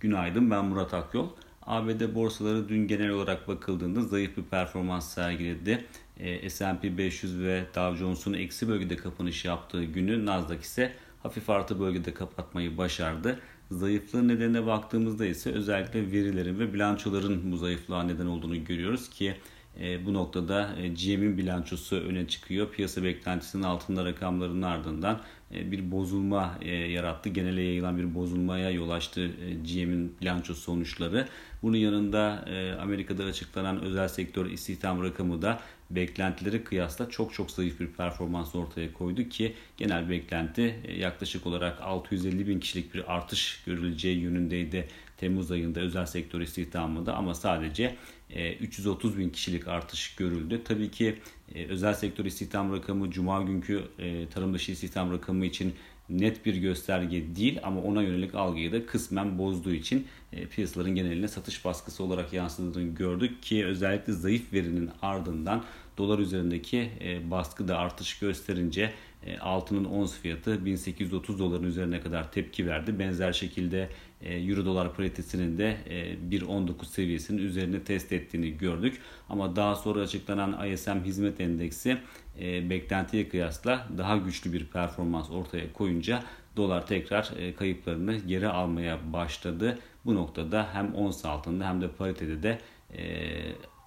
Günaydın ben Murat Akyol. ABD borsaları dün genel olarak bakıldığında zayıf bir performans sergiledi. E, S&P 500 ve Dow Jones'un eksi bölgede kapanış yaptığı günü Nasdaq ise hafif artı bölgede kapatmayı başardı. Zayıflığın nedenine baktığımızda ise özellikle verilerin ve bilançoların bu zayıflığa neden olduğunu görüyoruz ki e, bu noktada e, GM'in bilançosu öne çıkıyor. Piyasa beklentisinin altında rakamların ardından e, bir bozulma e, yarattı. Genele yayılan bir bozulmaya yol açtı e, GM'in bilanço sonuçları. Bunun yanında e, Amerika'da açıklanan özel sektör istihdam rakamı da beklentileri kıyasla çok çok zayıf bir performans ortaya koydu ki genel beklenti e, yaklaşık olarak 650 bin kişilik bir artış görüleceği yönündeydi Temmuz ayında özel sektör istihdamında ama sadece 330 e, bin kişilik artış görüldü. Tabii ki e, özel sektör istihdam rakamı Cuma günkü tarım dışı istihdam rakamı için net bir gösterge değil ama ona yönelik algıyı da kısmen bozduğu için piyasaların geneline satış baskısı olarak yansıdığını gördük ki özellikle zayıf verinin ardından dolar üzerindeki baskı da artış gösterince e, altının ons fiyatı 1830 doların üzerine kadar tepki verdi. Benzer şekilde e, euro dolar paritesinin de 1.19 e, seviyesinin üzerine test ettiğini gördük. Ama daha sonra açıklanan ISM hizmet endeksi beklentiye kıyasla daha güçlü bir performans ortaya koyunca dolar tekrar kayıplarını geri almaya başladı. Bu noktada hem ons altında hem de paritede de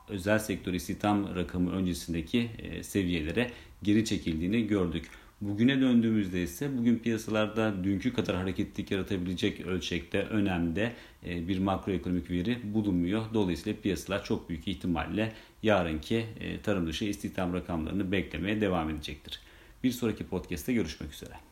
özel sektör istihdam rakamı öncesindeki seviyelere geri çekildiğini gördük. Bugüne döndüğümüzde ise bugün piyasalarda dünkü kadar hareketlilik yaratabilecek ölçekte önemde e, bir makroekonomik veri bulunmuyor. Dolayısıyla piyasalar çok büyük ihtimalle yarınki e, tarım dışı istihdam rakamlarını beklemeye devam edecektir. Bir sonraki podcast'te görüşmek üzere.